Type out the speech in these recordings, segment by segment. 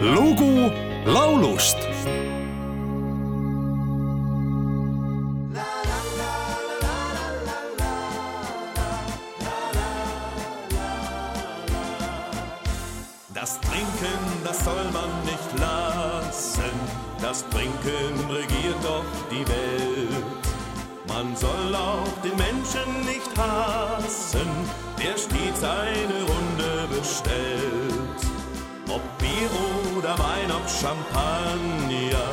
lugu laulust Das Trinken, das soll man nicht lassen. Das Trinken regiert doch die Welt. Man soll auch den Menschen nicht hassen, der stets eine Runde bestellt. Ob Bier oder Wein, ob Champagner,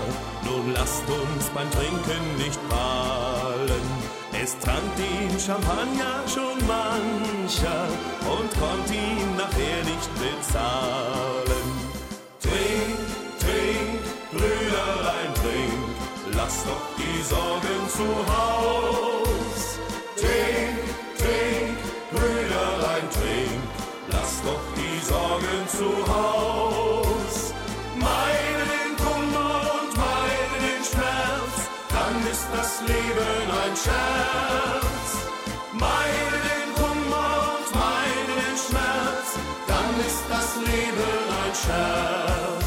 nun lasst uns beim Trinken nicht prahlen. Es trank den Champagner schon mancher und konnte ihn nachher nicht bezahlen. Trink, trink, Brüderlein, trink, lass doch die Sorgen zu Haus. Das Leben ein Scherz. Meide den Kummer und meide den Schmerz, dann ist das Leben ein Scherz.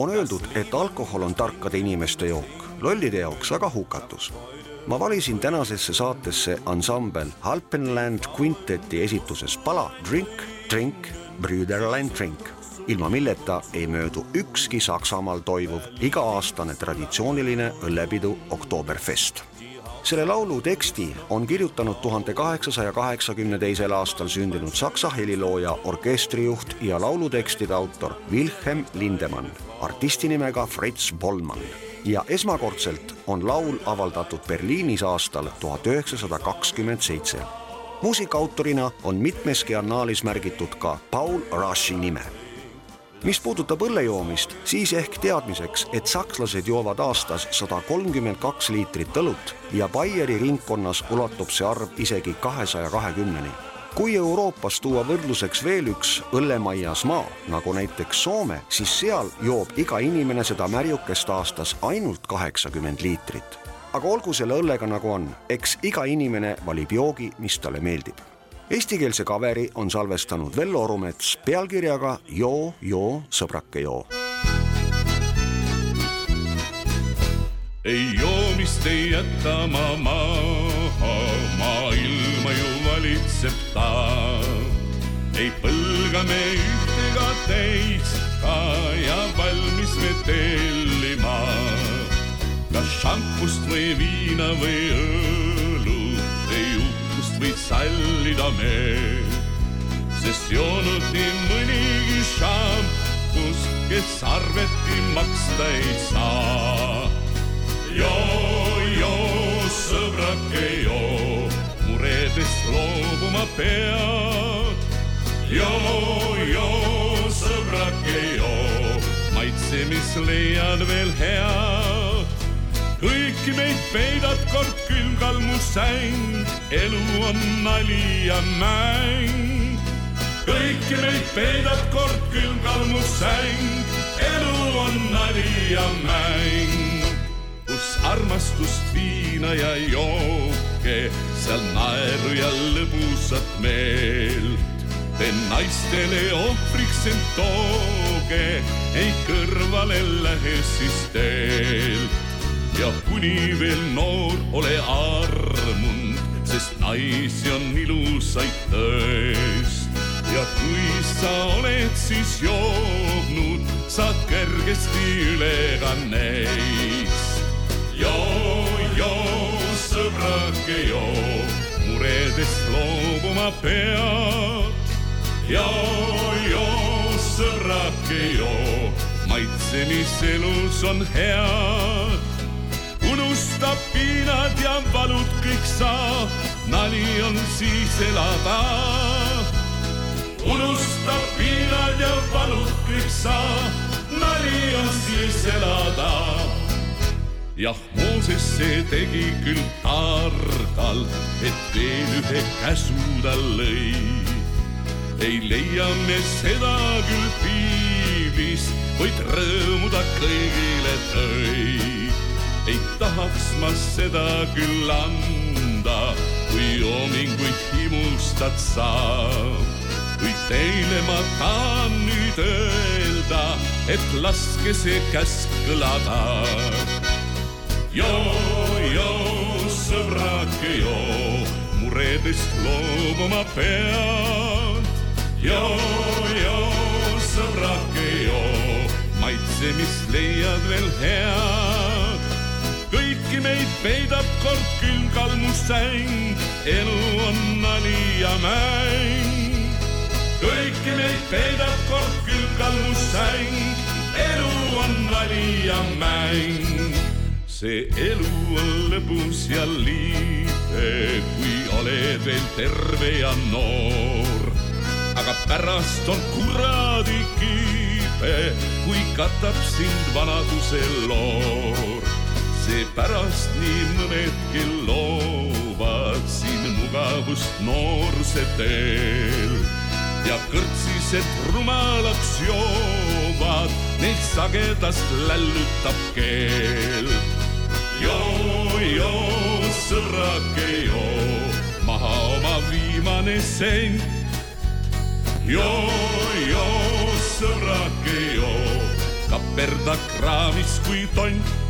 on öeldud, et alkohol on tarkade inimeste jook, lollide jaoks aga hukatus. ma valisin tänasesse saatesse ansambel Alpenland Quinteti esituses pala Drink, Drink, Brüderland Drink, ilma milleta ei möödu ükski Saksamaal toimuv iga-aastane traditsiooniline õllepidu Oktoberfest selle laulu teksti on kirjutanud tuhande kaheksasaja kaheksakümne teisel aastal sündinud saksa helilooja, orkestrijuht ja laulutekstide autor Wilhelm Lindemann, artisti nimega Fritz Bollmann. ja esmakordselt on laul avaldatud Berliinis aastal tuhat üheksasada kakskümmend seitse. Muusikaautorina on mitmeski annaalis märgitud ka Paul Rashi nime mis puudutab õlle joomist, siis ehk teadmiseks, et sakslased joovad aastas sada kolmkümmend kaks liitrit õlut ja Baieri ringkonnas ulatub see arv isegi kahesaja kahekümneni. kui Euroopas tuua võrdluseks veel üks õllemaias maa, nagu näiteks Soome, siis seal joob iga inimene seda märjukest aastas ainult kaheksakümmend liitrit. Aga olgu selle õllega nagu on, eks iga inimene valib joogi, mis talle meeldib eestikeelse kaveri on salvestanud Vello Orumets pealkirjaga Joo, joo, sõbrake, joo. ei joomist ei jäta ma maha, maailma ju valitseb ta. ei põlga me üht ega teist ka ja valmis me tellima. Šampust või viina või õlut, ei uhkust võid sallida me. sest joonud nii mõnigi šampus, kes arveti maksta ei saa joo, joo, sõbrake, joo, muredest loobuma pead. joo, joo, sõbrake, joo, maitse, mis leiad veel head. Kõiki meid peidab kord külmkalmusäng, elu on nali ja mäng. kõiki meid peidab kord külmkalmusäng, elu on nali ja mäng kus armastust viina ja jooke, seal naeru ja lõbusat meelt. Te naistele ohvriks end tooge, ei kõrvale lähe siis teelt. Ja kuni veel noor, ole armunud, sest naisi on ilusaid tõest. ja kui sa oled siis joobnud, saad kergesti üle ka neist joo, joo, sõbrake, joo, muredest loobuma pead. joo, joo, sõbrake, joo, maitse, mis elus on head. Unusta piinad ja valud kõik sa, nali on siis elada. unusta piinad ja valud kõik sa, nali on siis elada jah, Mooses see tegi küll targalt, et veel ühe käsu ta lõi. ei leia me seda küll piiblist, kuid rõõmu ta kõigile tõi. Tahaks ma seda küll anda, kui oominguid himustad sa. kuid teile ma tahan nüüd öelda, et laske see käsk kõlada. joo, joo, sõbrake, joo, muredest loobuma pead. joo, joo, sõbrake, joo, maitse, mis leiad veel head peidab kord külmkalmusäng, elu on nali ja mäng. kõiki meid peidab kord külmkalmusäng, elu on nali ja mäng. see elu on lõbus ja liibe, kui oled veel terve ja noor. aga pärast on kuradi kiibe, kui katab sind vanaduse loor seepärast nii mõnedki loovad siin mugavust noorsuse teel ja kõrtsised rumalaks joovad, neid sagedast lällutab keel. joo, joo, sõbrake, joo, maha oma viimane sent. joo, joo, sõbrake, joo, kaperda kraavis kui tont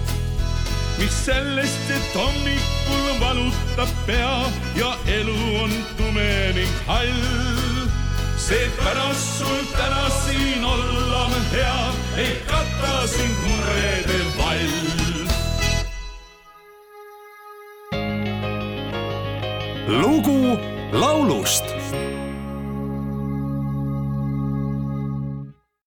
mis sellest, et hommikul valutab pea ja elu on tume ning hall. seepärast sul täna siin olla on hea, ei kata sind murede vall. lugu laulust